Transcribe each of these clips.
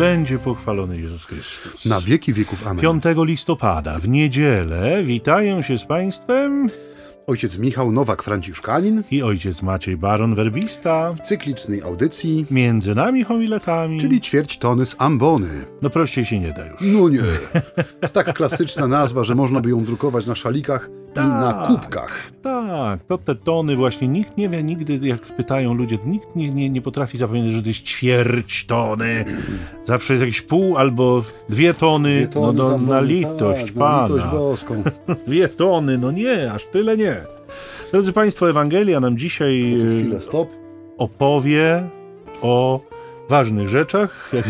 będzie pochwalony Jezus Chrystus. Na wieki wieków. Amen. 5 listopada w niedzielę witają się z Państwem Ojciec Michał Nowak-Franciszkanin i ojciec Maciej Baron Werbista w cyklicznej audycji, między nami homiletami. czyli ćwierć tony z ambony. No prościej się nie da już. No nie. Jest tak klasyczna nazwa, że można by ją drukować na szalikach i na Tak. kubkach. Tak, to te tony właśnie nikt nie wie nigdy, jak pytają ludzie, nikt nie, nie, nie potrafi zapamiętać, że to jest ćwierć tony. Zawsze jest jakieś pół albo dwie tony. Dwie tony no do, ambony, na litość tak, pana. Na litość boską. Dwie tony, no nie, aż tyle nie. Drodzy Państwo, Ewangelia nam dzisiaj e, chwilę, stop. opowie o ważnych rzeczach, jak,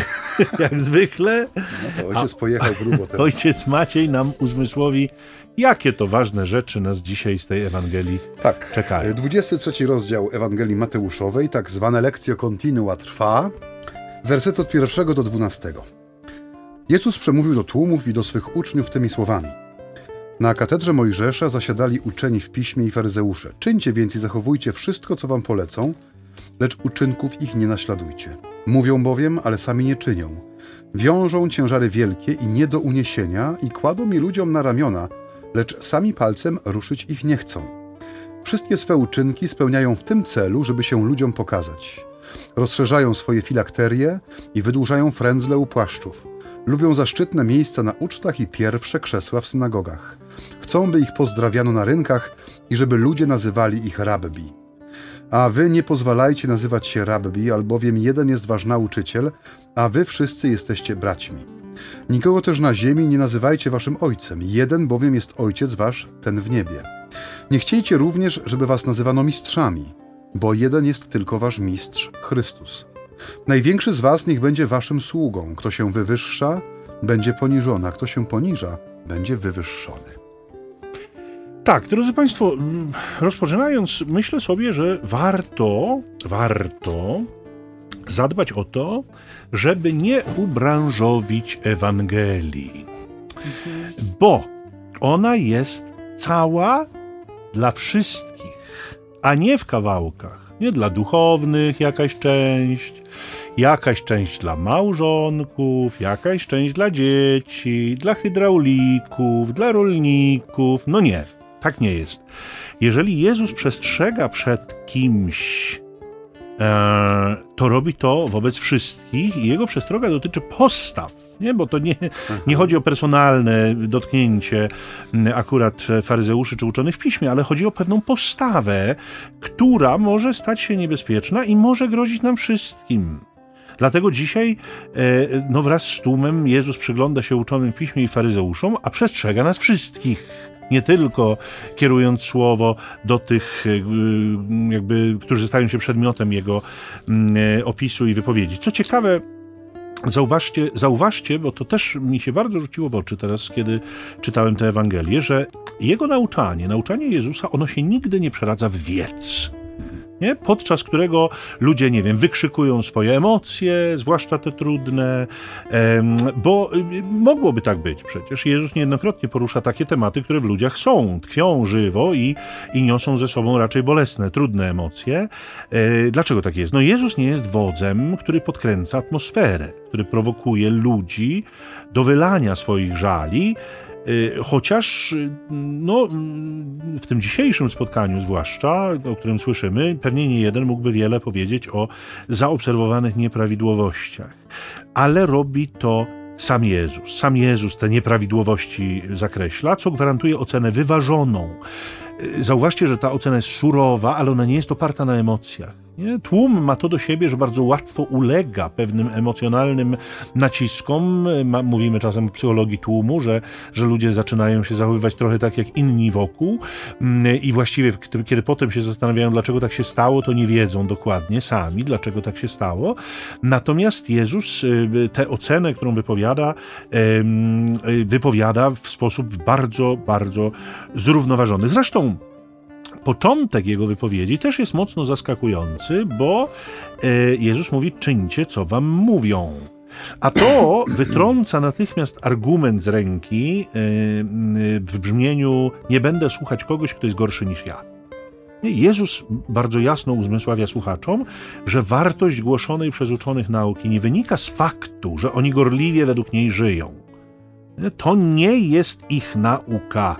jak zwykle. No to ojciec pojechał grubo teraz. Ojciec Maciej nam uzmysłowi, jakie to ważne rzeczy nas dzisiaj z tej Ewangelii Tak. czekają. 23 rozdział Ewangelii Mateuszowej, tak zwane lekcje continua trwa, werset od pierwszego do 12. Jezus przemówił do tłumów i do swych uczniów tymi słowami. Na katedrze Mojżesza zasiadali uczeni w piśmie i faryzeusze. Czyńcie więc i zachowujcie wszystko, co wam polecą, lecz uczynków ich nie naśladujcie. Mówią bowiem, ale sami nie czynią. Wiążą ciężary wielkie i nie do uniesienia i kładą je ludziom na ramiona, lecz sami palcem ruszyć ich nie chcą. Wszystkie swe uczynki spełniają w tym celu, żeby się ludziom pokazać. Rozszerzają swoje filakterie i wydłużają frędzle u płaszczów. Lubią zaszczytne miejsca na ucztach i pierwsze krzesła w synagogach. Chcą, by ich pozdrawiano na rynkach i żeby ludzie nazywali ich rabbi. A wy nie pozwalajcie nazywać się rabbi, albowiem jeden jest wasz nauczyciel, a wy wszyscy jesteście braćmi. Nikogo też na ziemi nie nazywajcie waszym ojcem, jeden bowiem jest ojciec wasz, ten w niebie. Nie chciejcie również, żeby was nazywano mistrzami, bo jeden jest tylko wasz mistrz, Chrystus. Największy z was niech będzie waszym sługą. Kto się wywyższa, będzie poniżony, a kto się poniża, będzie wywyższony. Tak, drodzy Państwo, rozpoczynając, myślę sobie, że warto, warto zadbać o to, żeby nie ubranżowić Ewangelii. Bo ona jest cała dla wszystkich, a nie w kawałkach. Nie dla duchownych jakaś część, jakaś część dla małżonków, jakaś część dla dzieci, dla hydraulików, dla rolników. No nie, tak nie jest. Jeżeli Jezus przestrzega przed kimś, e, to robi to wobec wszystkich i jego przestroga dotyczy postaw, nie? bo to nie, nie chodzi o personalne dotknięcie akurat faryzeuszy czy uczonych w piśmie, ale chodzi o pewną postawę, która może stać się niebezpieczna i może grozić nam wszystkim. Dlatego dzisiaj e, no wraz z tłumem Jezus przygląda się uczonym w piśmie i faryzeuszom, a przestrzega nas wszystkich. Nie tylko kierując słowo do tych, e, jakby, którzy stają się przedmiotem jego mm, e, opisu i wypowiedzi. Co ciekawe, Zauważcie, zauważcie, bo to też mi się bardzo rzuciło w oczy teraz, kiedy czytałem tę Ewangelię, że jego nauczanie, nauczanie Jezusa, ono się nigdy nie przeradza w wiec. Nie? Podczas którego ludzie, nie wiem, wykrzykują swoje emocje, zwłaszcza te trudne, bo y, mogłoby tak być przecież. Jezus niejednokrotnie porusza takie tematy, które w ludziach są, tkwią żywo i, i niosą ze sobą raczej bolesne, trudne emocje. E, dlaczego tak jest? No Jezus nie jest wodzem, który podkręca atmosferę, który prowokuje ludzi do wylania swoich żali, Chociaż y, no, mm, w tym dzisiejszym spotkaniu, zwłaszcza, o którym słyszymy, pewnie nie jeden mógłby wiele powiedzieć o zaobserwowanych nieprawidłowościach. Ale robi to sam Jezus. Sam Jezus te nieprawidłowości zakreśla, co gwarantuje ocenę wyważoną. Y, Zauważcie, że ta ocena jest surowa, ale ona nie jest oparta na emocjach. Nie? Tłum ma to do siebie, że bardzo łatwo ulega pewnym emocjonalnym naciskom. Ma, mówimy czasem o psychologii tłumu, że, że ludzie zaczynają się zachowywać trochę tak jak inni wokół mm, i właściwie kiedy, potem się zastanawiają, dlaczego tak się stało, to nie wiedzą dokładnie sami, dlaczego tak się stało. Natomiast Jezus y, tę ocenę, którą wypowiada, y, wypowiada w sposób bardzo, bardzo zrównoważony. Zresztą początek jego wypowiedzi też jest mocno zaskakujący, bo e, Jezus mówi: czyńcie, co wam mówią. A to wytrąca natychmiast argument z ręki e, w brzmieniu: Nie będę słuchać kogoś, kto jest gorszy niż ja. Jezus bardzo jasno uzmysławia słuchaczom, że wartość głoszonej przez uczonych nauki nie wynika z faktu, że oni gorliwie według niej żyją. To nie jest ich nauka,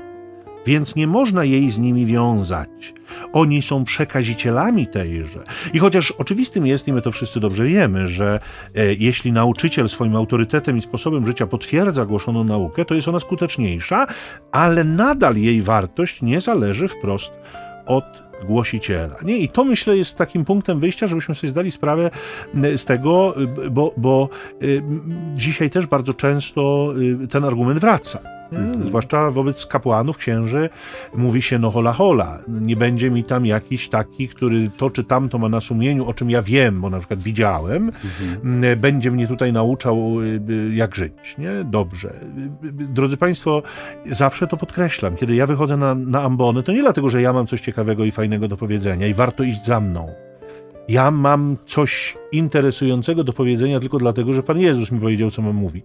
więc nie można jej z nimi wiązać. Oni są przekazicielami tejże. I chociaż oczywistym jest, i my to wszyscy dobrze wiemy, że e, jeśli nauczyciel swoim autorytetem i sposobem życia potwierdza głoszoną naukę, to jest ona skuteczniejsza, ale nadal jej wartość nie zależy wprost od głosiciela. Nie? I to myślę jest takim punktem wyjścia, żebyśmy sobie zdali sprawę z tego, bo, bo y, dzisiaj też bardzo często y, ten argument wraca. Mhm. Zwłaszcza wobec kapłanów, księży, mówi się no hola hola. Nie będzie mi tam jakiś taki, który to czy tamto ma na sumieniu, o czym ja wiem, bo na przykład widziałem, mhm. będzie mnie tutaj nauczał, y, y, jak żyć. Nie? Dobrze. Drodzy Państwo, zawsze to podkreślam. Kiedy ja wychodzę na, na ambony, to nie dlatego, że ja mam coś ciekawego i fajnego do powiedzenia i warto iść za mną. Ja mam coś interesującego do powiedzenia tylko dlatego, że Pan Jezus mi powiedział, co mam mówić.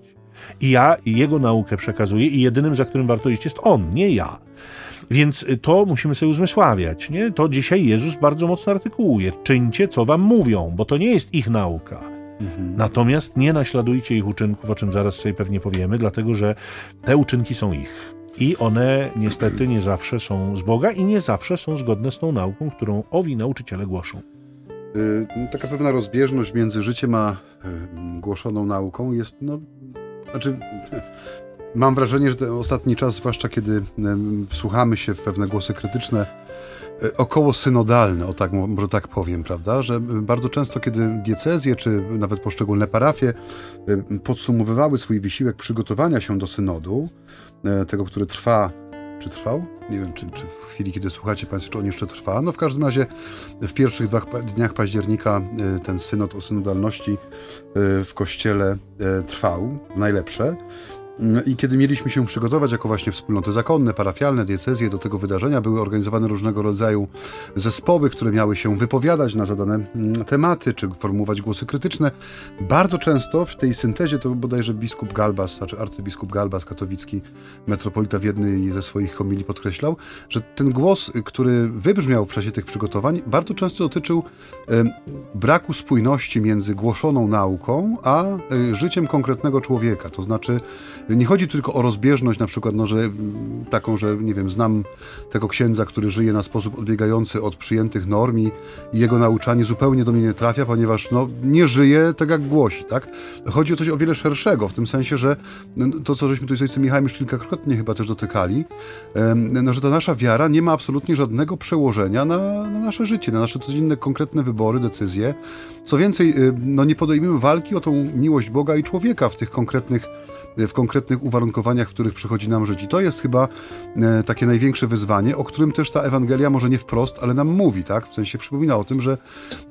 I ja jego naukę przekazuję i jedynym, za którym warto iść jest on, nie ja. Więc to musimy sobie uzmysławiać. Nie? To dzisiaj Jezus bardzo mocno artykułuje. Czyńcie, co wam mówią, bo to nie jest ich nauka. Mhm. Natomiast nie naśladujcie ich uczynków, o czym zaraz sobie pewnie powiemy, dlatego że te uczynki są ich. I one niestety nie zawsze są z Boga i nie zawsze są zgodne z tą nauką, którą owi nauczyciele głoszą. Y, taka pewna rozbieżność między życiem a y, głoszoną nauką jest no, znaczy, mam wrażenie, że ten ostatni czas, zwłaszcza kiedy wsłuchamy się w pewne głosy krytyczne, e, około synodalne, o tak, może tak powiem, prawda, że bardzo często, kiedy diecezje, czy nawet poszczególne parafie podsumowywały swój wysiłek przygotowania się do synodu, e, tego, który trwa czy trwał? Nie wiem, czy, czy, w chwili, kiedy słuchacie Państwo, czy on jeszcze trwa. No w każdym razie w pierwszych dniach października e, ten synod o synodalności e, w kościele e, trwał, najlepsze. I kiedy mieliśmy się przygotować jako właśnie wspólnoty zakonne, parafialne, diecezje do tego wydarzenia, były organizowane różnego rodzaju zespoły, które miały się wypowiadać na zadane mm, tematy, czy formułować głosy krytyczne. Bardzo często w tej syntezie to bodajże biskup Galbas, znaczy arcybiskup Galbas katowicki, metropolita w jednej ze swoich homilii podkreślał, że ten głos, który wybrzmiał w czasie tych przygotowań, bardzo często dotyczył braku spójności między głoszoną nauką, a e, życiem konkretnego człowieka. To znaczy nie chodzi tylko o rozbieżność na przykład, no, że taką, że nie wiem, znam tego księdza, który żyje na sposób odbiegający od przyjętych norm i jego nauczanie zupełnie do mnie nie trafia, ponieważ no, nie żyje tak jak głosi, tak? Chodzi o coś o wiele szerszego, w tym sensie, że to, co żeśmy tutaj z ojcem Michałem już kilkakrotnie chyba też dotykali, no, że ta nasza wiara nie ma absolutnie żadnego przełożenia na, na nasze życie, na nasze codzienne konkretne wybory, decyzje. Co więcej, no, nie podejmujemy walki o tą miłość Boga i człowieka w tych konkretnych w konkretnych uwarunkowaniach, w których przychodzi nam żyć. I to jest chyba e, takie największe wyzwanie, o którym też ta Ewangelia może nie wprost, ale nam mówi, tak? W sensie przypomina o tym, że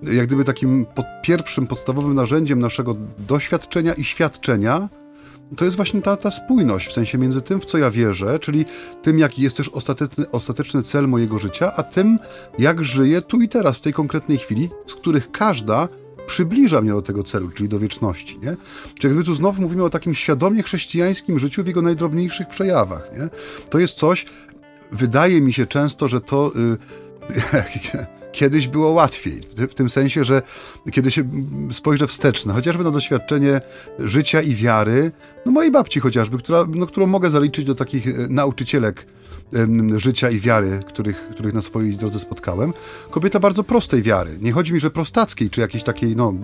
jak gdyby takim pod, pierwszym, podstawowym narzędziem naszego doświadczenia i świadczenia to jest właśnie ta, ta spójność, w sensie między tym, w co ja wierzę, czyli tym, jaki jest też ostateczny, ostateczny cel mojego życia, a tym, jak żyję tu i teraz, w tej konkretnej chwili, z których każda przybliża mnie do tego celu, czyli do wieczności. Nie? Czyli jakby tu znowu mówimy o takim świadomie chrześcijańskim życiu w jego najdrobniejszych przejawach. Nie? To jest coś, wydaje mi się często, że to... Yy, kiedyś było łatwiej. W tym sensie, że kiedy się spojrzę wsteczne, chociażby na doświadczenie życia i wiary, no mojej babci chociażby, która, no, którą mogę zaliczyć do takich e, nauczycielek życia i wiary, których, których na swojej drodze spotkałem. Kobieta bardzo prostej wiary. Nie chodzi mi, że prostackiej, czy jakiejś takiej, no,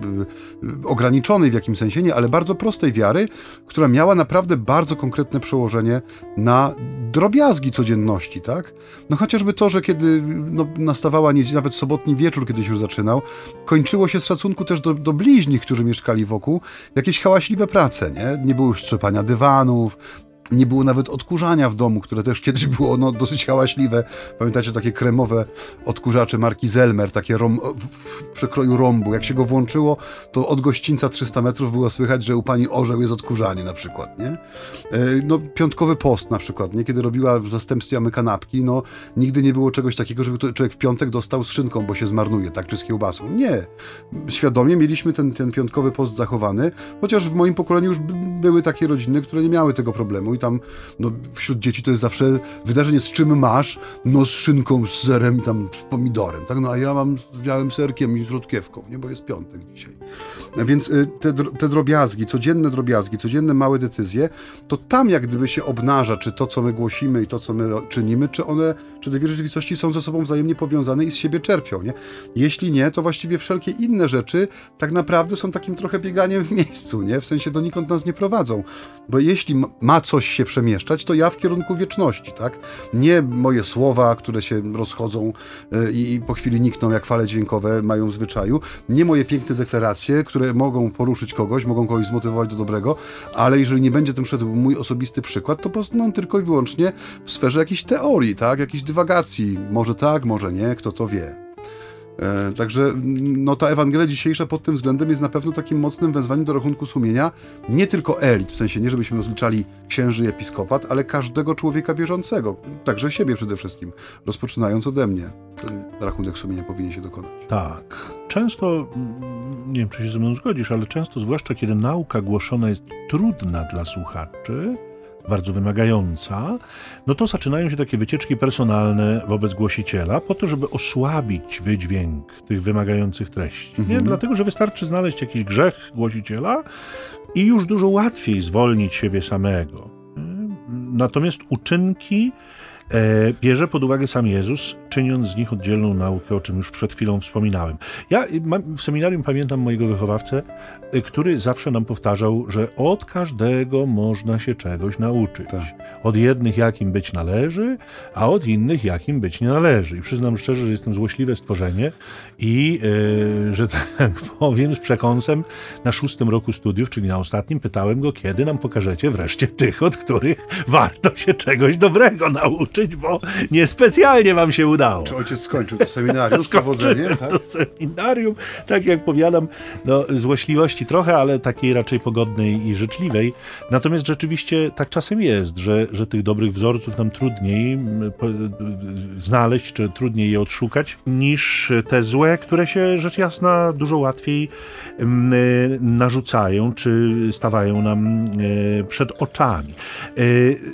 ograniczonej w jakimś sensie, nie, ale bardzo prostej wiary, która miała naprawdę bardzo konkretne przełożenie na drobiazgi codzienności, tak? No chociażby to, że kiedy no, nastawała nie, nawet sobotni wieczór, kiedyś już zaczynał, kończyło się z szacunku też do, do bliźnich, którzy mieszkali wokół, jakieś hałaśliwe prace, nie? Nie było już trzepania dywanów, nie było nawet odkurzania w domu, które też kiedyś było no, dosyć hałaśliwe. Pamiętacie takie kremowe odkurzacze marki Zelmer, takie rom, w przekroju rąbu. Jak się go włączyło, to od gościńca 300 metrów było słychać, że u pani orzeł jest odkurzanie na przykład, nie? E, no, piątkowy post na przykład, nie? Kiedy robiła w zastępstwie mamy kanapki, no nigdy nie było czegoś takiego, żeby człowiek w piątek dostał z szynką, bo się zmarnuje, tak? Czy z kiełbasą. Nie. Świadomie mieliśmy ten, ten piątkowy post zachowany, chociaż w moim pokoleniu już były takie rodziny, które nie miały tego problemu tam no, wśród dzieci to jest zawsze wydarzenie z czym masz, no z szynką, z serem i tam z pomidorem, tak? No a ja mam z białym serkiem i z rzodkiewką, nie? Bo jest piątek dzisiaj. Więc y, te, te drobiazgi, codzienne drobiazgi, codzienne małe decyzje, to tam jak gdyby się obnaża, czy to, co my głosimy i to, co my czynimy, czy one, czy te dwie rzeczywistości są ze sobą wzajemnie powiązane i z siebie czerpią, nie? Jeśli nie, to właściwie wszelkie inne rzeczy tak naprawdę są takim trochę bieganiem w miejscu, nie? W sensie donikąd nas nie prowadzą. Bo jeśli ma coś się przemieszczać, to ja w kierunku wieczności, tak? Nie moje słowa, które się rozchodzą y, i po chwili nikną jak fale dźwiękowe mają w zwyczaju, nie moje piękne deklaracje, które mogą poruszyć kogoś, mogą kogoś zmotywować do dobrego, ale jeżeli nie będzie tym szedł mój osobisty przykład, to pozostaną tylko i wyłącznie w sferze jakiejś teorii, tak? Jakiejś dywagacji. Może tak, może nie, kto to wie. E, także no, ta Ewangelia dzisiejsza pod tym względem jest na pewno takim mocnym wezwaniem do rachunku sumienia nie tylko elit, w sensie nie żebyśmy rozliczali księży i episkopat, ale każdego człowieka wierzącego, także siebie przede wszystkim, rozpoczynając ode mnie. Ten rachunek sumienia powinien się dokonać. Tak. Często, nie wiem czy się ze mną zgodzisz, ale często, zwłaszcza kiedy nauka głoszona jest trudna dla słuchaczy, bardzo wymagająca, no to zaczynają się takie wycieczki personalne wobec głosiciela, po to, żeby osłabić wydźwięk tych wymagających treści. Mhm. Nie? Dlatego, że wystarczy znaleźć jakiś grzech głosiciela i już dużo łatwiej zwolnić siebie samego. Natomiast uczynki E, bierze pod uwagę sam Jezus, czyniąc z nich oddzielną naukę, o czym już przed chwilą wspominałem. Ja w seminarium pamiętam mojego wychowawcę, e, który zawsze nam powtarzał, że od każdego można się czegoś nauczyć. Tak. Od jednych jakim być należy, a od innych jakim być nie należy. I przyznam szczerze, że jestem złośliwe stworzenie i, yy, że tak powiem, z przekąsem na szóstym roku studiów, czyli na ostatnim, pytałem go, kiedy nam pokażecie wreszcie tych, od których warto się czegoś dobrego nauczyć bo niespecjalnie wam się udało. Czy ojciec skończył to seminarium z powodzeniem? Tak? to seminarium, tak jak powiadam, no, złośliwości trochę, ale takiej raczej pogodnej i życzliwej. Natomiast rzeczywiście tak czasem jest, że, że tych dobrych wzorców nam trudniej znaleźć, czy trudniej je odszukać, niż te złe, które się rzecz jasna dużo łatwiej narzucają, czy stawają nam przed oczami.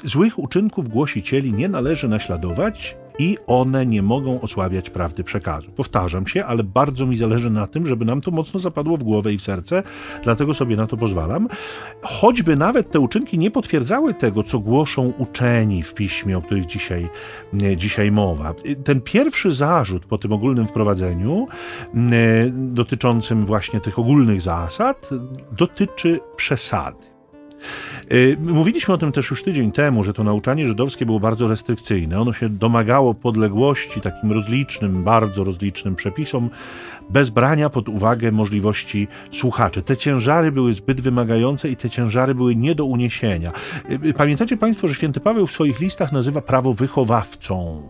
Złych uczynków głosicieli nie należy naśladować i one nie mogą osłabiać prawdy przekazu. Powtarzam się, ale bardzo mi zależy na tym, żeby nam to mocno zapadło w głowę i w serce, dlatego sobie na to pozwalam. Choćby nawet te uczynki nie potwierdzały tego, co głoszą uczeni w piśmie, o których dzisiaj, dzisiaj mowa. Ten pierwszy zarzut po tym ogólnym wprowadzeniu, dotyczącym właśnie tych ogólnych zasad, dotyczy przesady. Y, mówiliśmy o tym też już tydzień temu, że to nauczanie żydowskie było bardzo restrykcyjne. Ono się domagało podległości takim rozlicznym, bardzo rozlicznym przepisom, bez brania pod uwagę możliwości słuchaczy. Te ciężary były zbyt wymagające i te ciężary były nie do uniesienia. Y, y, pamiętacie Państwo, że święty Paweł w swoich listach nazywa prawo wychowawcą.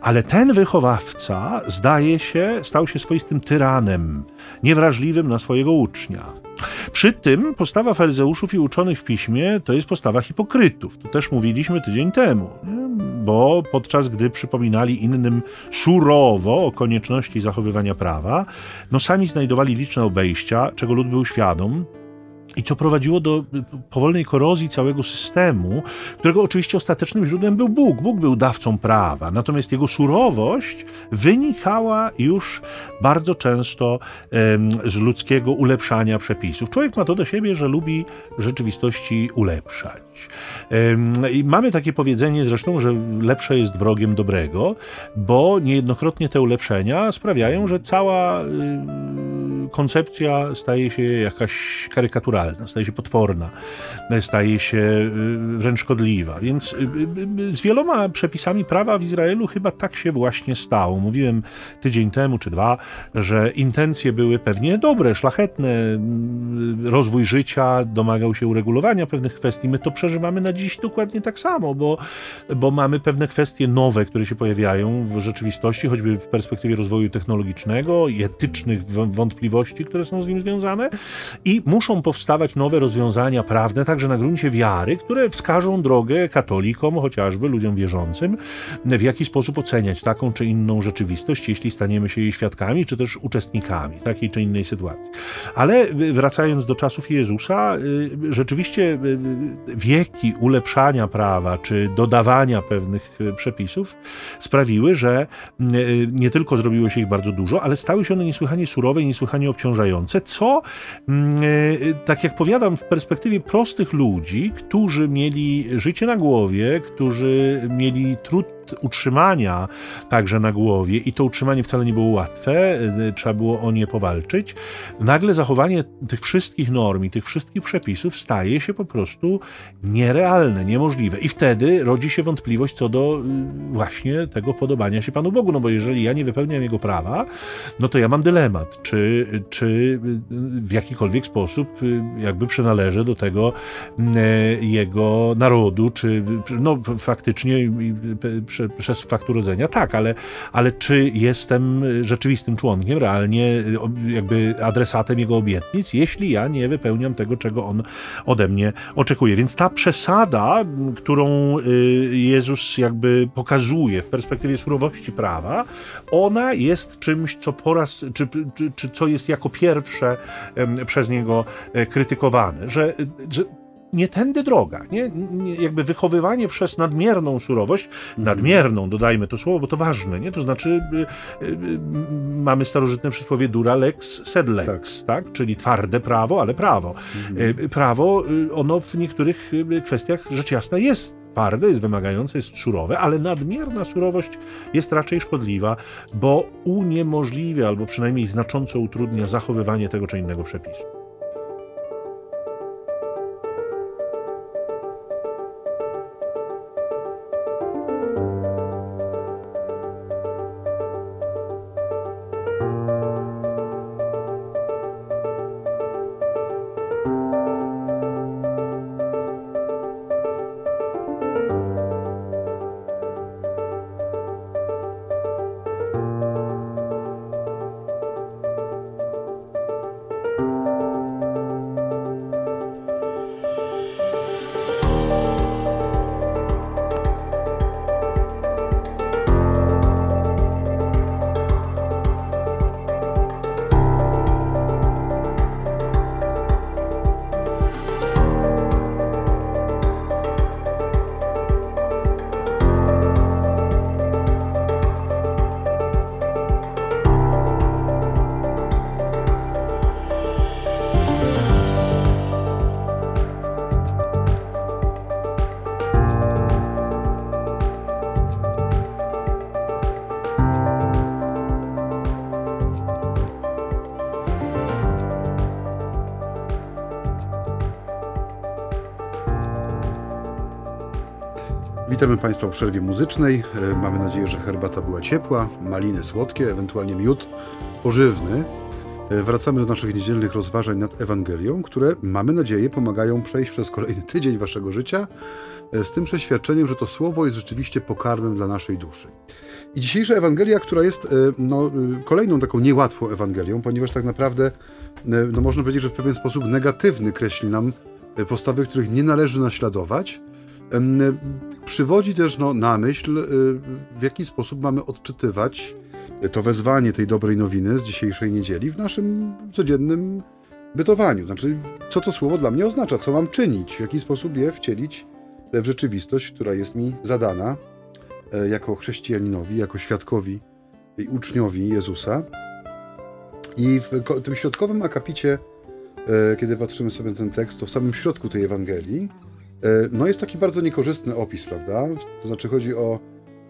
Ale ten wychowawca, zdaje się, stał się swoistym tyranem, niewrażliwym na swojego ucznia. Przy tym postawa faryzeuszów i uczonych w piśmie to jest postawa hipokrytów. To też mówiliśmy tydzień temu, bo podczas gdy przypominali innym surowo o konieczności zachowywania prawa, no sami znajdowali liczne obejścia, czego lud był świadom, i co prowadziło do powolnej korozji całego systemu, którego oczywiście ostatecznym źródłem był Bóg. Bóg był dawcą prawa, natomiast jego surowość wynikała już bardzo często z ludzkiego ulepszania przepisów. Człowiek ma to do siebie, że lubi rzeczywistości ulepszać. I mamy takie powiedzenie zresztą, że lepsze jest wrogiem dobrego, bo niejednokrotnie te ulepszenia sprawiają, że cała koncepcja staje się jakaś karykaturalna, staje się potworna, staje się y, wręcz szkodliwa. Więc y, y, z wieloma przepisami prawa w Izraelu chyba tak się właśnie stało. Mówiłem tydzień temu czy dwa, że intencje były pewnie dobre, szlachetne, rozwój życia domagał się uregulowania pewnych kwestii. My to przeżywamy na dziś dokładnie tak samo, bo, bo mamy pewne kwestie nowe, które się pojawiają w rzeczywistości, choćby w perspektywie rozwoju technologicznego i etycznych wątpliwości, wątpliwości, które są z nim związane i muszą powstawać nowe rozwiązania prawne, także na gruncie wiary, które wskażą drogę katolikom, chociażby ludziom wierzącym, w jaki sposób oceniać taką czy inną rzeczywistość, jeśli staniemy się jej świadkami, czy też uczestnikami takiej czy innej sytuacji. Ale wracając do czasów Jezusa, y, rzeczywiście y, wieki ulepszania prawa, czy dodawania pewnych y, przepisów sprawiły, że nie tylko zrobiło się ich bardzo dużo, ale stały się one niesłychanie surowe i niesłychanie obciążające, co, tak jak powiadam, w perspektywie prostych ludzi, którzy mieli życie na głowie, którzy mieli trud utrzymania także na głowie i to utrzymanie wcale nie było łatwe, y, trzeba było o nie powalczyć, nagle zachowanie tych wszystkich norm i tych wszystkich przepisów staje się po prostu nierealne, niemożliwe. I wtedy rodzi się wątpliwość co do y, właśnie tego podobania się Panu Bogu, no bo jeżeli ja nie wypełniam Jego prawa, no to ja mam dylemat, czy, czy y, w jakikolwiek sposób jakby przynależę do tego Jego narodu, czy no faktycznie prze, przez fakt urodzenia, tak, ale, ale czy jestem rzeczywistym członkiem, realnie jakby adresatem jego obietnic, jeśli ja nie wypełniam tego, czego on ode mnie oczekuje. Więc ta przesada, którą y, Jezus jakby pokazuje w perspektywie surowości prawa, ona jest czymś, co po raz, czy, czy, czy co jest jako pierwsze przez niego e, krytykowane, że, że nie tędy droga. Nie, nie, jakby wychowywanie przez nadmierną surowość, mhm. nadmierną, dodajmy to słowo, bo to ważne, nie? To znaczy y, y, y, mamy starożytne przysłowie dura lex sed lex, tak? tak? Czyli twarde prawo, ale prawo. Mhm. Y, prawo, y, ono w niektórych y, kwestiach rzecz jasna jest twarde, jest wymagające, jest surowe, ale nadmierna surowość jest raczej szkodliwa, bo uniemożliwia albo przynajmniej znacząco utrudnia zachowywanie tego czy innego przepisu. Witamy Państwa w przerwie muzycznej. E, mamy nadzieję, że herbata była ciepła, maliny słodkie, ewentualnie miód pożywny. E, wracamy do naszych niedzielnych rozważań nad Ewangelią, które mamy nadzieję pomagają przejść przez kolejny tydzień Waszego życia e, z tym przeświadczeniem, że to słowo jest rzeczywiście pokarmem dla naszej duszy. I dzisiejsza Ewangelia, która jest no, kolejną taką niełatwą Ewangelią, ponieważ tak naprawdę no, można powiedzieć, że w pewien sposób negatywny kreśli nam postawy, których nie należy naśladować przywodzi też no, na myśl, y, w jaki sposób mamy odczytywać to wezwanie tej dobrej nowiny z dzisiejszej niedzieli w naszym codziennym bytowaniu. Znaczy, co to słowo dla mnie oznacza, co mam czynić, w jaki sposób je wcielić w rzeczywistość, która jest mi zadana e, jako chrześcijaninowi, jako świadkowi i uczniowi Jezusa. I w tym środkowym akapicie, e, kiedy patrzymy sobie na ten tekst, to w samym środku tej Ewangelii, no jest taki bardzo niekorzystny opis, prawda? To znaczy chodzi o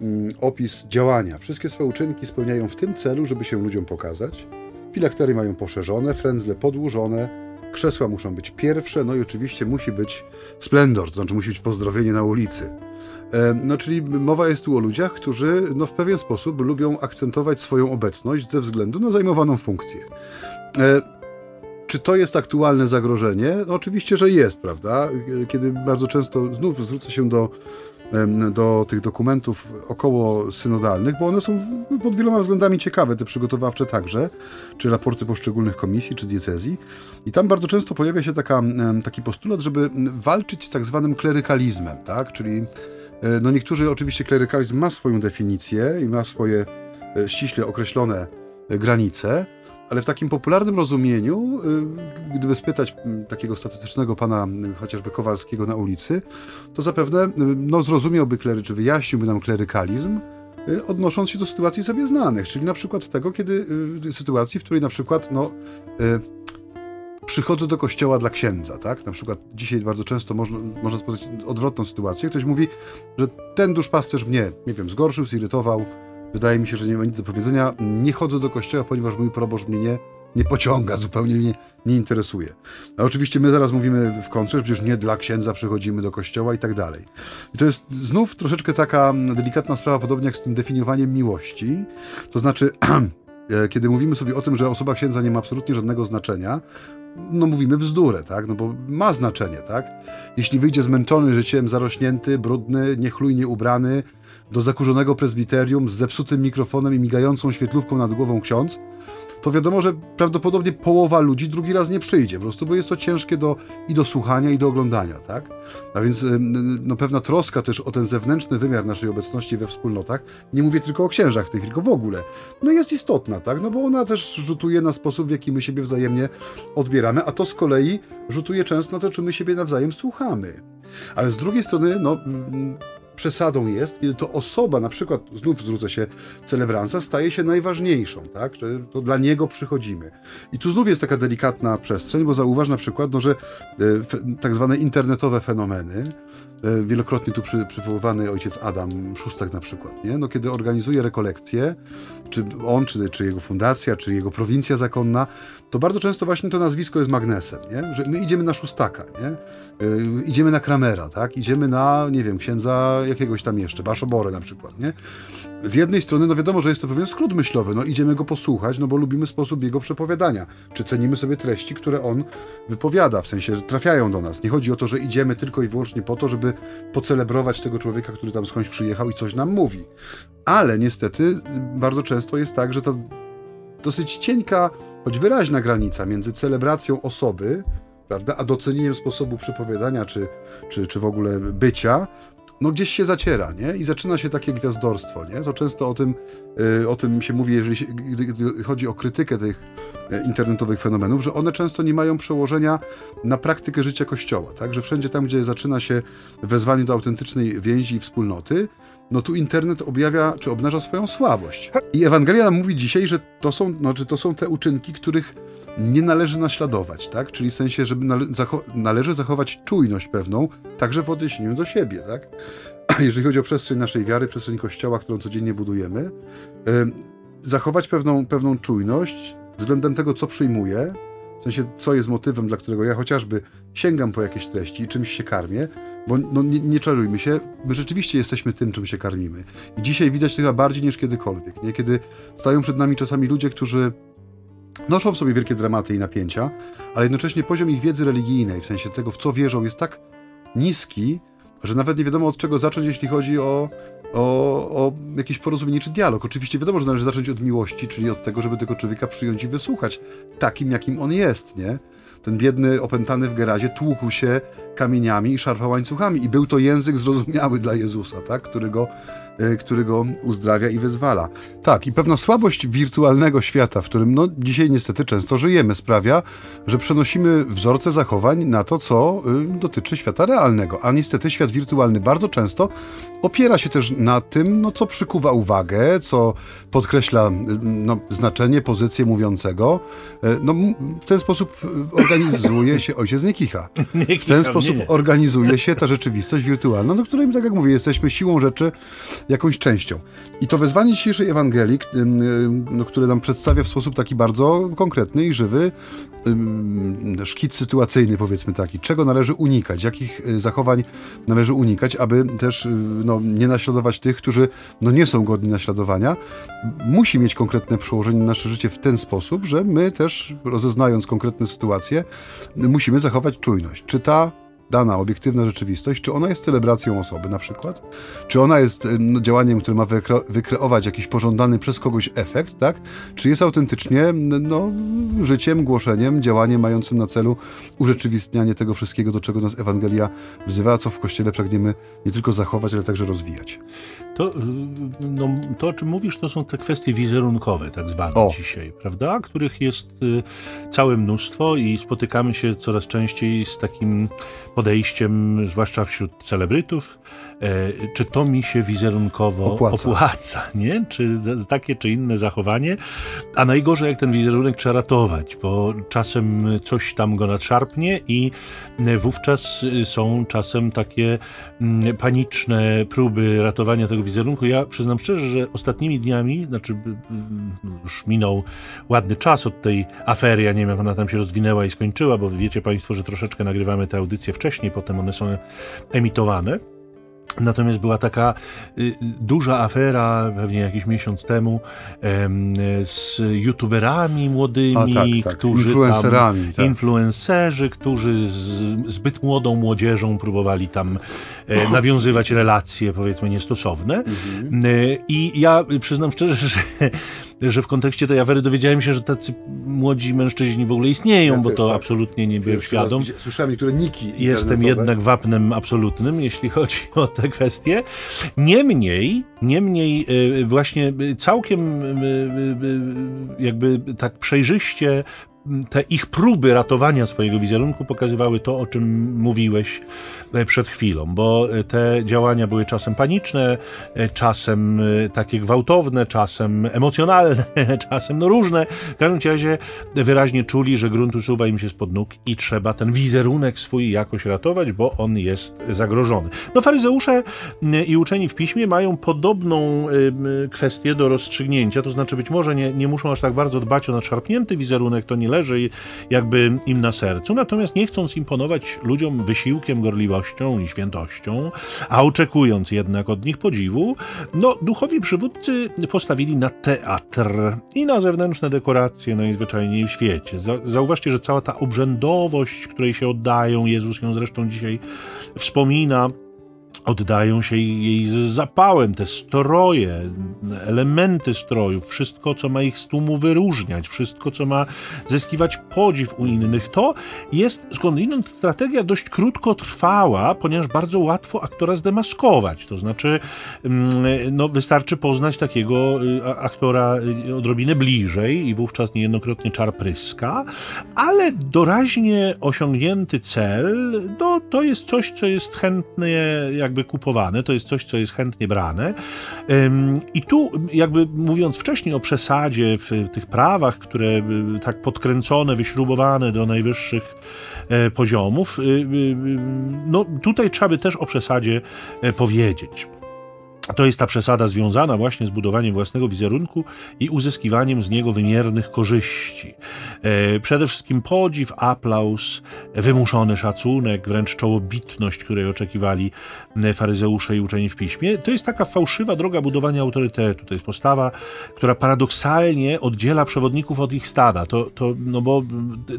mm, opis działania. Wszystkie swoje uczynki spełniają w tym celu, żeby się ludziom pokazać. Filaktery mają poszerzone, frędzle podłużone, krzesła muszą być pierwsze, no i oczywiście musi być splendor, to znaczy musi być pozdrowienie na ulicy. E, no, czyli mowa jest tu o ludziach, którzy no, w pewien sposób lubią akcentować swoją obecność ze względu na zajmowaną funkcję. Czy to jest aktualne zagrożenie? No oczywiście, że jest, prawda? Kiedy bardzo często znów zwrócę się do do tych dokumentów około synodalnych, bo one są pod wieloma względami ciekawe, te przygotowawcze także, czy raporty poszczególnych komisji, czy diecezji. I tam bardzo często pojawia się taka, taki postulat, żeby walczyć z tak zwanym klerykalizmem, tak? czyli e, no niektórzy oczywiście klerykalizm ma swoją definicję i ma swoje e, ściśle określone e, granice, ale w takim popularnym rozumieniu, y, gdyby spytać takiego statystycznego pana y, chociażby Kowalskiego na ulicy, to zapewne y, no, zrozumiałby klery, czy wyjaśniłby nam klerykalizm, odnosząc się do sytuacji sobie znanych, czyli na przykład tego, kiedy sytuacji, w której na przykład no, przychodzę do kościoła dla księdza, tak? Na przykład dzisiaj bardzo często można, można spotkać odwrotną sytuację. Ktoś mówi, że ten duszpasterz mnie, nie wiem, zgorszył, zirytował, Wydaje mi się, że nie ma nic do powiedzenia. Nie chodzę do kościoła, ponieważ mój proboszcz mnie nie, nie pociąga, zupełnie mnie nie interesuje. A oczywiście my zaraz mówimy w kontrze, że przecież nie dla księdza przychodzimy do kościoła i tak dalej. I to jest znów troszeczkę taka delikatna sprawa, podobnie jak z tym definiowaniem miłości. To znaczy, e, kiedy mówimy sobie o tym, że osoba księdza nie ma absolutnie żadnego znaczenia, no mówimy bzdurę, tak? No bo ma znaczenie, tak? Jeśli wyjdzie zmęczony życiem, zarośnięty, brudny, niechlujnie ubrany, do zakurzonego prezbiterium z zepsutym mikrofonem i migającą świetlówką nad głową ksiądz, to wiadomo, że prawdopodobnie połowa ludzi drugi raz nie przyjdzie, po prostu, bo jest to ciężkie do, i do słuchania, i do oglądania, tak? A więc no, pewna troska też o ten zewnętrzny wymiar naszej obecności we wspólnotach, nie mówię tylko o księżach w tej chwili, tylko w ogóle, no jest istotna, tak? No bo ona też rzutuje na sposób, w jaki my siebie wzajemnie odbieramy, a to z kolei rzutuje często na to, czy my siebie nawzajem słuchamy. Ale z drugiej strony, no przesadą jest, kiedy to osoba, na przykład znów zwrócę się celebransa, staje się najważniejszą, tak? Że to dla niego przychodzimy. I tu znów jest taka delikatna przestrzeń, bo zauważ na przykład, no, że e, tak zwane internetowe fenomeny, e, wielokrotnie tu przy, przywoływany ojciec Adam Szóstak na przykład, nie? No, kiedy organizuje rekolekcje, czy on, czy, czy jego fundacja, czy jego prowincja zakonna, to bardzo często właśnie to nazwisko jest magnesem, nie? Że my idziemy na Szóstaka, nie? Yy, idziemy na Kramera, tak? Idziemy na, nie wiem, księdza jakiegoś tam jeszcze, Baszoborę na przykład, nie? Z jednej strony, no wiadomo, że jest to pewien skrót myślowy, no idziemy go posłuchać, no bo lubimy sposób jego przepowiadania, czy cenimy sobie treści, które on wypowiada, w sensie, że trafiają do nas. Nie chodzi o to, że idziemy tylko i wyłącznie po to, żeby pocelebrować tego człowieka, który tam skądś przyjechał i coś nam mówi. Ale niestety bardzo często jest tak, że to dosyć cienka, choć wyraźna granica między celebracją osoby, prawda, a docenieniem sposobu przypowiadania czy, czy, czy w ogóle bycia, no gdzieś się zaciera, nie? I zaczyna się takie gwiazdorstwo, nie? To często o tym, yy, o tym się mówi, jeżeli się, gdy, chodzi o krytykę tych yy, internetowych fenomenów, że one często nie mają przełożenia na praktykę życia Kościoła, tak? Że wszędzie tam, gdzie zaczyna się wezwanie do autentycznej więzi i wspólnoty, no tu internet objawia, czy obnaża swoją słabość. I Ewangelia nam mówi dzisiaj, że to są, że to są te uczynki, których nie należy naśladować, tak? Czyli w sensie, żeby nale zacho należy zachować czujność pewną, także w odniesieniu do siebie, tak? A jeżeli chodzi o przestrzeń naszej wiary, przestrzeń Kościoła, którą codziennie budujemy, yy, zachować pewną, pewną czujność względem tego, co przyjmuję, w sensie, co jest motywem, dla którego ja chociażby sięgam po jakieś treści i czymś się karmię, bo no, nie, nie czarujmy się, my rzeczywiście jesteśmy tym, czym się karmimy. I dzisiaj widać to chyba bardziej niż kiedykolwiek, nie? Kiedy stają przed nami czasami ludzie, którzy noszą w sobie wielkie dramaty i napięcia, ale jednocześnie poziom ich wiedzy religijnej, w sensie tego, w co wierzą, jest tak niski, że nawet nie wiadomo od czego zacząć, jeśli chodzi o, o, o jakieś porozumienie czy dialog. Oczywiście wiadomo, że należy zacząć od miłości, czyli od tego, żeby tego człowieka przyjąć i wysłuchać takim, jakim on jest, nie? Ten biedny, opętany w gerazie tłukł się kamieniami i szarpał łańcuchami i był to język zrozumiały dla Jezusa, tak? który go który go uzdrawia i wyzwala. Tak, i pewna słabość wirtualnego świata, w którym no, dzisiaj niestety często żyjemy, sprawia, że przenosimy wzorce zachowań na to, co y, dotyczy świata realnego. A niestety świat wirtualny bardzo często opiera się też na tym, no, co przykuwa uwagę, co podkreśla y, no, znaczenie, pozycję mówiącego. No, w ten sposób y, organizuje się ojciec Niekicha. W ten sposób organizuje się ta rzeczywistość wirtualna, do której, tak jak mówię, jesteśmy siłą rzeczy jakąś częścią. I to wezwanie dzisiejszej Ewangelii, no, które nam przedstawia w sposób taki bardzo konkretny i żywy szkic sytuacyjny, powiedzmy taki, czego należy unikać, jakich y, zachowań należy unikać, aby też y, no, nie naśladować tych, którzy no, nie są godni naśladowania, musi mieć konkretne przełożenie na nasze życie w ten sposób, że my też, rozeznając konkretne sytuacje, musimy zachować czujność. Czy ta dana obiektywna rzeczywistość, czy ona jest celebracją osoby na przykład, czy ona jest no, działaniem, które ma wykre wykreować jakiś pożądany przez kogoś efekt, tak? Czy jest autentycznie no, życiem, głoszeniem, działaniem mającym na celu urzeczywistnianie tego wszystkiego, do czego nas Ewangelia wzywa, co w Kościele pragniemy nie tylko zachować, ale także rozwijać. To, no, to o czym mówisz, to są te kwestie wizerunkowe, tak zwane o. dzisiaj, prawda? Których jest y, całe mnóstwo i spotykamy się coraz częściej z takim podejściem, zwłaszcza wśród celebrytów, czy to mi się wizerunkowo opłaca. opłaca, nie? Czy takie czy inne zachowanie. A najgorzej, jak ten wizerunek trzeba ratować, bo czasem coś tam go nadszarpnie i wówczas są czasem takie mm, paniczne próby ratowania tego wizerunku. Ja przyznam szczerze, że ostatnimi dniami, znaczy już minął ładny czas od tej afery, ja nie wiem, jak ona tam się rozwinęła i skończyła, bo wiecie Państwo, że troszeczkę nagrywamy te audycje wcześniej, potem one są emitowane. Natomiast była taka y, duża afera, pewnie jakiś miesiąc temu, z youtuberami młodymi, A, tak, tak. którzy influencerami, tam, tak. influencerzy, którzy z zbyt młodą młodzieżą próbowali tam e, nawiązywać relacje, powiedzmy, niestosowne. Mhm. E, I ja przyznam szczerze, że że w kontekście tej afery dowiedziałem się, że tacy młodzi mężczyźni w ogóle istnieją, ja bo to tak. absolutnie nie byłem świadom. Słyszałem niektóre niki Jestem jednak wapnem absolutnym, jeśli chodzi o te kwestie. Niemniej, niemniej y, właśnie całkiem y, y, jakby tak przejrzyście te ich próby ratowania swojego wizerunku pokazywały to, o czym mówiłeś e, przed chwilą, bo e, te działania były czasem paniczne, e, czasem takie gwałtowne, czasem emocjonalne, czasem no różne. W każdym razie wyraźnie czuli, że grunt usuwa im się spod nóg i trzeba ten wizerunek swój jakoś ratować, bo on jest zagrożony. No faryzeusze i uczeni w piśmie mają podobną kwestię do rozstrzygnięcia, to znaczy być może nie, nie muszą aż tak bardzo dbać o nadszarpnięty wizerunek, to nie leży jakby im na sercu, natomiast nie chcąc imponować ludziom wysiłkiem, gorliwością i świętością, a oczekując jednak od nich podziwu, no duchowi przywódcy postawili na teatr i na zewnętrzne dekoracje najzwyczajniej w świecie. Zauważcie, że cała ta obrzędowość, której się oddają, Jezus ją zresztą dzisiaj wspomina, oddają się jej z zapałem, te stroje, elementy strojów, wszystko, co ma ich z tłumu wyróżniać, wszystko, co ma zyskiwać podziw u innych. To jest skądinąd strategia dość krótkotrwała, ponieważ bardzo łatwo aktora zdemaskować. To znaczy, mm, no, wystarczy poznać takiego y, aktora y, odrobinę bliżej i wówczas niejednokrotnie czar pryska, ale doraźnie osiągnięty cel, to, to jest coś, co jest chętnie jakby jakby kupowane, to jest coś, co jest chętnie brane. I tu, jakby mówiąc wcześniej o przesadzie w tych prawach, które y, tak podkręcone, wyśrubowane do najwyższych e, poziomów, y, y, no tutaj trzeba by też o przesadzie e, powiedzieć. To jest ta przesada związana właśnie z budowaniem własnego wizerunku i uzyskiwaniem z niego wymiernych korzyści. E, przede wszystkim podziw, aplauz, wymuszony szacunek, wręcz czołobitność, której oczekiwali faryzeusze i uczeni w piśmie. To jest taka fałszywa droga budowania autorytetu. To jest postawa, która paradoksalnie oddziela przewodników od ich stada. To, to, no bo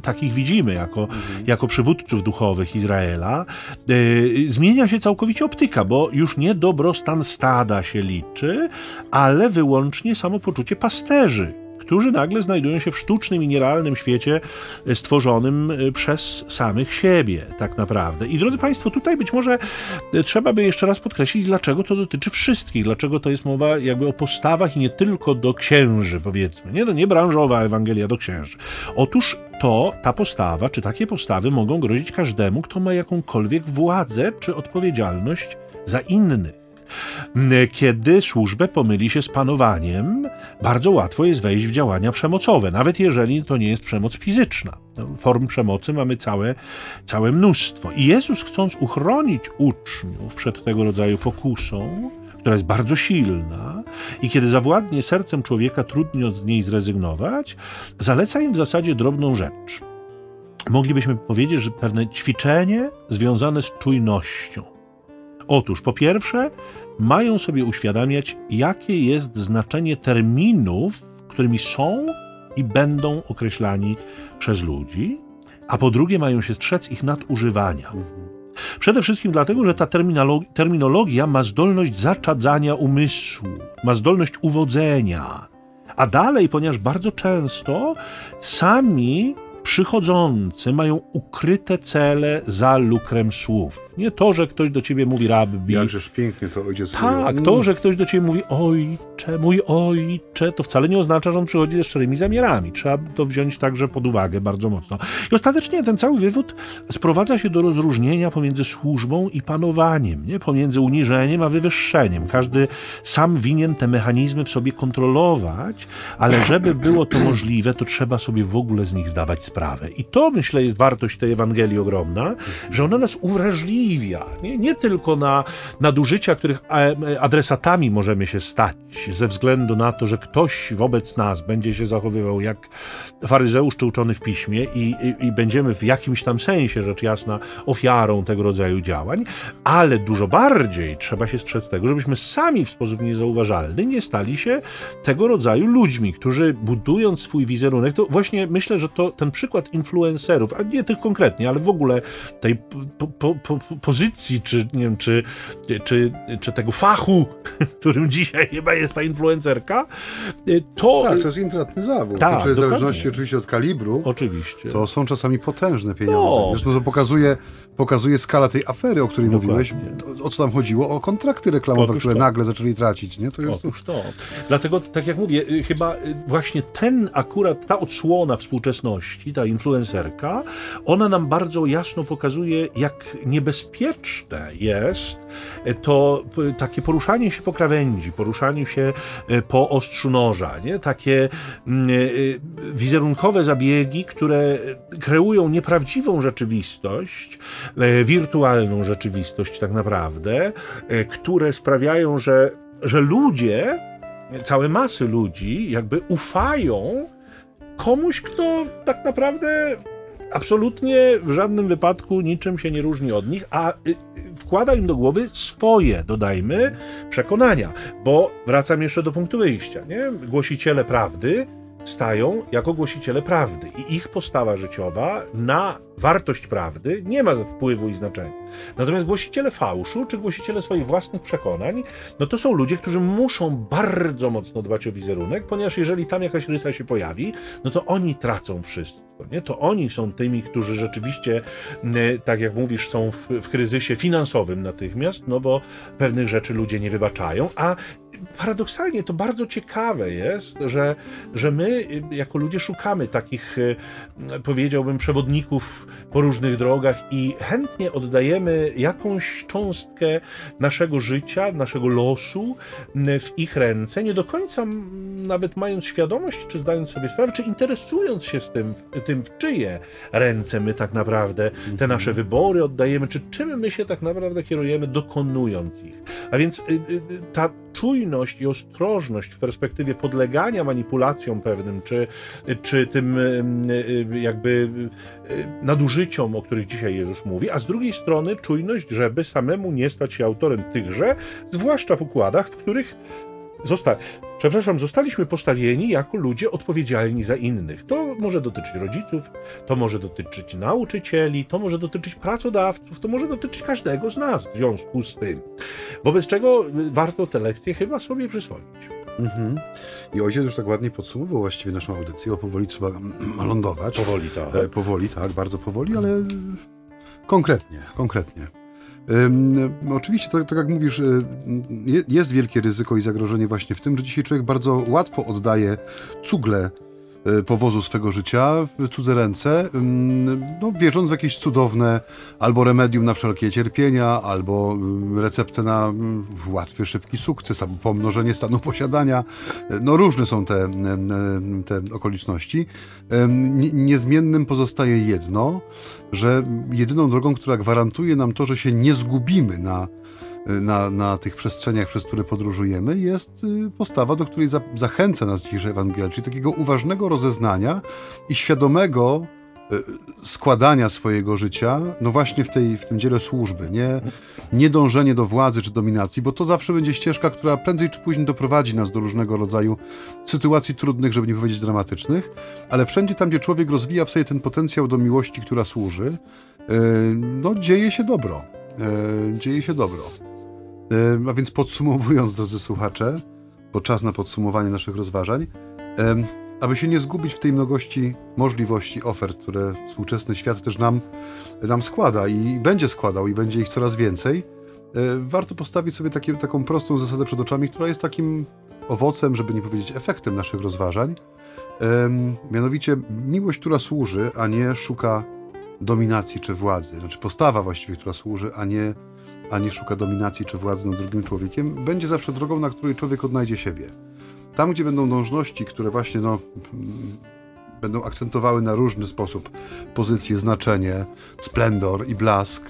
takich widzimy jako, mhm. jako przywódców duchowych Izraela. E, zmienia się całkowicie optyka, bo już nie dobrostan stada, stada się liczy, ale wyłącznie samopoczucie pasterzy, którzy nagle znajdują się w sztucznym i nierealnym świecie e, stworzonym e, przez samych siebie, tak naprawdę. I drodzy Państwo, tutaj być może e, trzeba by jeszcze raz podkreślić, dlaczego to dotyczy wszystkich, dlaczego to jest mowa jakby o postawach i nie tylko do księży, powiedzmy, nie, nie branżowa Ewangelia do księży. Otóż to ta postawa, czy takie postawy mogą grozić każdemu, kto ma jakąkolwiek władzę czy odpowiedzialność za innych. Kiedy służbę pomyli się z panowaniem, bardzo łatwo jest wejść w działania przemocowe, nawet jeżeli to nie jest przemoc fizyczna. No, form przemocy mamy całe, całe mnóstwo. I Jezus, chcąc uchronić uczniów przed tego rodzaju pokusą, która jest bardzo silna i kiedy zawładnie sercem człowieka, trudno z niej zrezygnować, zaleca im w zasadzie drobną rzecz. Moglibyśmy powiedzieć, że pewne ćwiczenie związane z czujnością. Otóż, po pierwsze, mają sobie uświadamiać, jakie jest znaczenie terminów, którymi są i będą określani przez ludzi, a po drugie mają się strzec ich nadużywania. Przede wszystkim dlatego, że ta terminologia ma zdolność zaczadzania umysłu, ma zdolność uwodzenia. A dalej, ponieważ bardzo często sami przychodzący mają ukryte cele za lukrem słów. Nie to, że ktoś do ciebie mówi rabbi. Jakżeż pięknie to ojciec Tak, mówi. to, że ktoś do ciebie mówi ojcze, mój ojcze, to wcale nie oznacza, że on przychodzi ze szczerymi zamiarami. Trzeba to wziąć także pod uwagę bardzo mocno. I ostatecznie ten cały wywód sprowadza się do rozróżnienia pomiędzy służbą i panowaniem, nie? pomiędzy uniżeniem a wywyższeniem. Każdy sam winien te mechanizmy w sobie kontrolować, ale żeby było to możliwe, to trzeba sobie w ogóle z nich zdawać sprawę. I to, myślę, jest wartość tej Ewangelii ogromna, że ona nas uwrażliwia nie, nie tylko na nadużycia, których adresatami możemy się stać, ze względu na to, że ktoś wobec nas będzie się zachowywał jak faryzeusz czy uczony w piśmie i, i, i będziemy w jakimś tam sensie, rzecz jasna, ofiarą tego rodzaju działań, ale dużo bardziej trzeba się strzec tego, żebyśmy sami w sposób niezauważalny nie stali się tego rodzaju ludźmi, którzy budując swój wizerunek, to właśnie myślę, że to ten przykład influencerów, a nie tych konkretnie, ale w ogóle tej po, po, po, pozycji, czy nie wiem, czy, czy, czy tego fachu, którym dzisiaj chyba jest ta influencerka, to... Tak, to jest intratny zawód. Tak, znaczy, w zależności oczywiście od kalibru, oczywiście. to są czasami potężne pieniądze. No. Zresztą to pokazuje, pokazuje skala tej afery, o której Dokładnie. mówiłeś. O, o, co tam chodziło? O kontrakty reklamowe, Otóż które to. nagle zaczęli tracić. Nie? To jest Otóż to. Dlatego, tak jak mówię, y, chyba y, właśnie ten akurat, ta odsłona współczesności, ta influencerka, ona nam bardzo jasno pokazuje, jak niebezpieczne jest to takie poruszanie się po krawędzi, poruszanie się y, po ostrzu noża, nie? takie mm, wizerunkowe zabiegi, które kreują nieprawdziwą rzeczywistość, E, wirtualną rzeczywistość tak naprawdę, e, które sprawiają, że, że ludzie, całe masy ludzi jakby ufają komuś, kto tak naprawdę absolutnie w żadnym wypadku niczym się nie różni od nich, a y, y, wkłada im do głowy swoje, dodajmy, przekonania. Bo wracam jeszcze do punktu wyjścia, nie? Głosiciele prawdy stają jako głosiciele prawdy i ich postawa życiowa na wartość prawdy nie ma wpływu i znaczenia. Natomiast głosiciele fałszu, czy głosiciele swoich własnych przekonań, no to są ludzie, którzy muszą bardzo mocno dbać o wizerunek, ponieważ jeżeli tam jakaś rysa się pojawi, no to oni tracą wszystko. Nie? To oni są tymi, którzy rzeczywiście, tak jak mówisz, są w, w kryzysie finansowym natychmiast, no bo pewnych rzeczy ludzie nie wybaczają, a paradoksalnie to bardzo ciekawe jest, że, że my jako ludzie szukamy takich, powiedziałbym, przewodników po różnych drogach i chętnie oddajemy jakąś cząstkę naszego życia, naszego losu w ich ręce, nie do końca nawet mając świadomość, czy zdając sobie sprawę, czy interesując się z tym, tym w czyje ręce my tak naprawdę te mhm. nasze wybory oddajemy, czy czym my się tak naprawdę kierujemy, dokonując ich. A więc y, y, ta czujność i ostrożność w perspektywie podlegania manipulacjom pewnym, czy, czy tym jakby nadużyciom, o których dzisiaj Jezus mówi, a z drugiej strony czujność, żeby samemu nie stać się autorem tychże, zwłaszcza w układach, w których zosta przepraszam, zostaliśmy postawieni jako ludzie odpowiedzialni za innych. To może dotyczyć rodziców, to może dotyczyć nauczycieli, to może dotyczyć pracodawców, to może dotyczyć każdego z nas w związku z tym. Wobec czego warto te lekcje chyba sobie przyswoić. Mhm. I ojciec już tak ładnie podsumował właściwie naszą audycję, bo powoli trzeba lądować. Powoli, tak. E, powoli, tak, bardzo powoli, ale konkretnie, konkretnie. Oczywiście, tak, tak, jak mówisz, y, jest wielkie ryzyko i zagrożenie właśnie w tym, że dzisiaj człowiek bardzo łatwo oddaje cugle powozu swego życia w cudze ręce, no, wierząc w jakieś cudowne albo remedium na wszelkie cierpienia, albo y, receptę na łatwy, szybki sukces, albo pomnożenie stanu posiadania. No różne są te, te okoliczności. Niezmiennym pozostaje jedno, że jedyną drogą, która gwarantuje nam to, że się nie zgubimy na na, na tych przestrzeniach, przez które podróżujemy, jest y, postawa, do której za, zachęca nas dzisiejsza Ewangelia, czyli takiego uważnego rozeznania i świadomego y, składania swojego życia, no właśnie w, tej, w tym dziele służby, nie, nie dążenie do władzy czy dominacji, bo to zawsze będzie ścieżka, która prędzej czy później doprowadzi nas do różnego rodzaju sytuacji trudnych, żeby nie powiedzieć dramatycznych, ale wszędzie tam, gdzie człowiek rozwija w sobie ten potencjał do miłości, która służy, no dzieje się dobro. Dzieje się dobro. A więc podsumowując, drodzy słuchacze, bo czas na podsumowanie naszych rozważań, aby się nie zgubić w tej mnogości możliwości, ofert, które współczesny świat też nam, nam składa i będzie składał i będzie ich coraz więcej, warto postawić sobie takie, taką prostą zasadę przed oczami, która jest takim owocem, żeby nie powiedzieć efektem naszych rozważań, mianowicie miłość, która służy, a nie szuka dominacji czy władzy. Znaczy postawa właściwie, która służy, a nie, a nie szuka dominacji czy władzy nad drugim człowiekiem, będzie zawsze drogą, na której człowiek odnajdzie siebie. Tam, gdzie będą dążności, które właśnie no, będą akcentowały na różny sposób pozycję, znaczenie, splendor i blask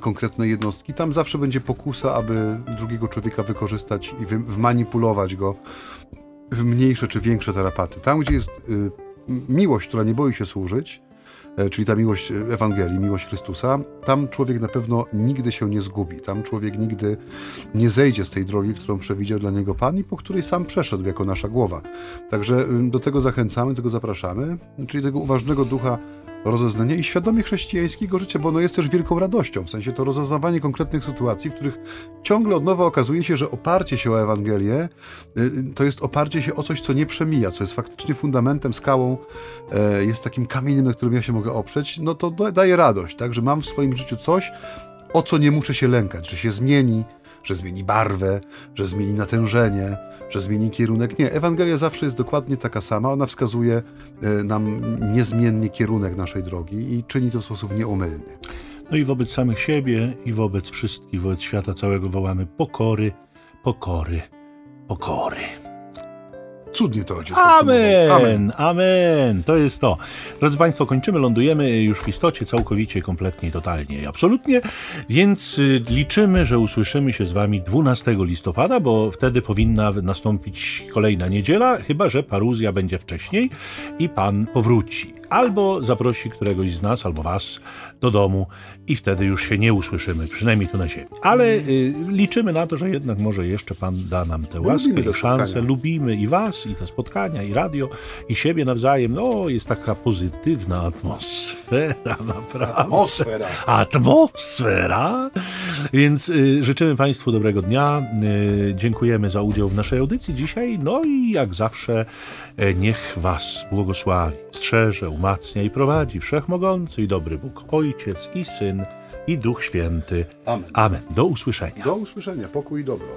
konkretnej jednostki, tam zawsze będzie pokusa, aby drugiego człowieka wykorzystać i wmanipulować go w mniejsze czy większe tarapaty. Tam, gdzie jest y, miłość, która nie boi się służyć, czyli ta miłość Ewangelii, miłość Chrystusa, tam człowiek na pewno nigdy się nie zgubi. Tam człowiek nigdy nie zejdzie z tej drogi, którą przewidział dla niego Pan i po której sam przeszedł jako nasza głowa. Także do tego zachęcamy, do tego zapraszamy, czyli tego uważnego ducha rozeznania i świadomie chrześcijańskiego życia, bo ono jest też wielką radością, w sensie to rozeznawanie konkretnych sytuacji, w których ciągle od nowa okazuje się, że oparcie się o Ewangelię y, to jest oparcie się o coś, co nie przemija, co jest faktycznie fundamentem, skałą, e, jest takim kamieniem, na którym ja się mogę oprzeć, no to daje radość, tak, że mam w swoim życiu coś, o co nie muszę się lękać, że się zmieni, że zmieni barwę, że zmieni natężenie, że zmieni kierunek. Nie, Ewangelia zawsze jest dokładnie taka sama. Ona wskazuje e, nam niezmiennie kierunek naszej drogi i czyni to w sposób nieomylny. No i wobec samych siebie i wobec wszystkich, wobec świata całego wołamy pokory, pokory, pokory. Cudnie to ojciec amen, amen, amen. To jest to. Drodzy Państwo, kończymy, lądujemy już w istocie całkowicie, kompletnie, totalnie i absolutnie, więc y, liczymy, że usłyszymy się z Wami 12 listopada, bo wtedy powinna nastąpić kolejna niedziela, chyba że paruzja będzie wcześniej i Pan powróci albo zaprosi któregoś z nas, albo was do domu i wtedy już się nie usłyszymy, przynajmniej tu na ziemi. Ale y, liczymy na to, że jednak może jeszcze Pan da nam tę łaskę i szansę. Lubimy i was, i te spotkania, i radio, i siebie nawzajem. No, jest taka pozytywna atmosfera, naprawdę. Atmosfera. Atmosfera. Więc y, życzymy Państwu dobrego dnia. Y, dziękujemy za udział w naszej audycji dzisiaj. No i jak zawsze E, niech was błogosławi, strzeże, umacnia i prowadzi wszechmogący i dobry Bóg, Ojciec i Syn i Duch Święty. Amen. Amen. Do usłyszenia. Do usłyszenia. Pokój i dobro.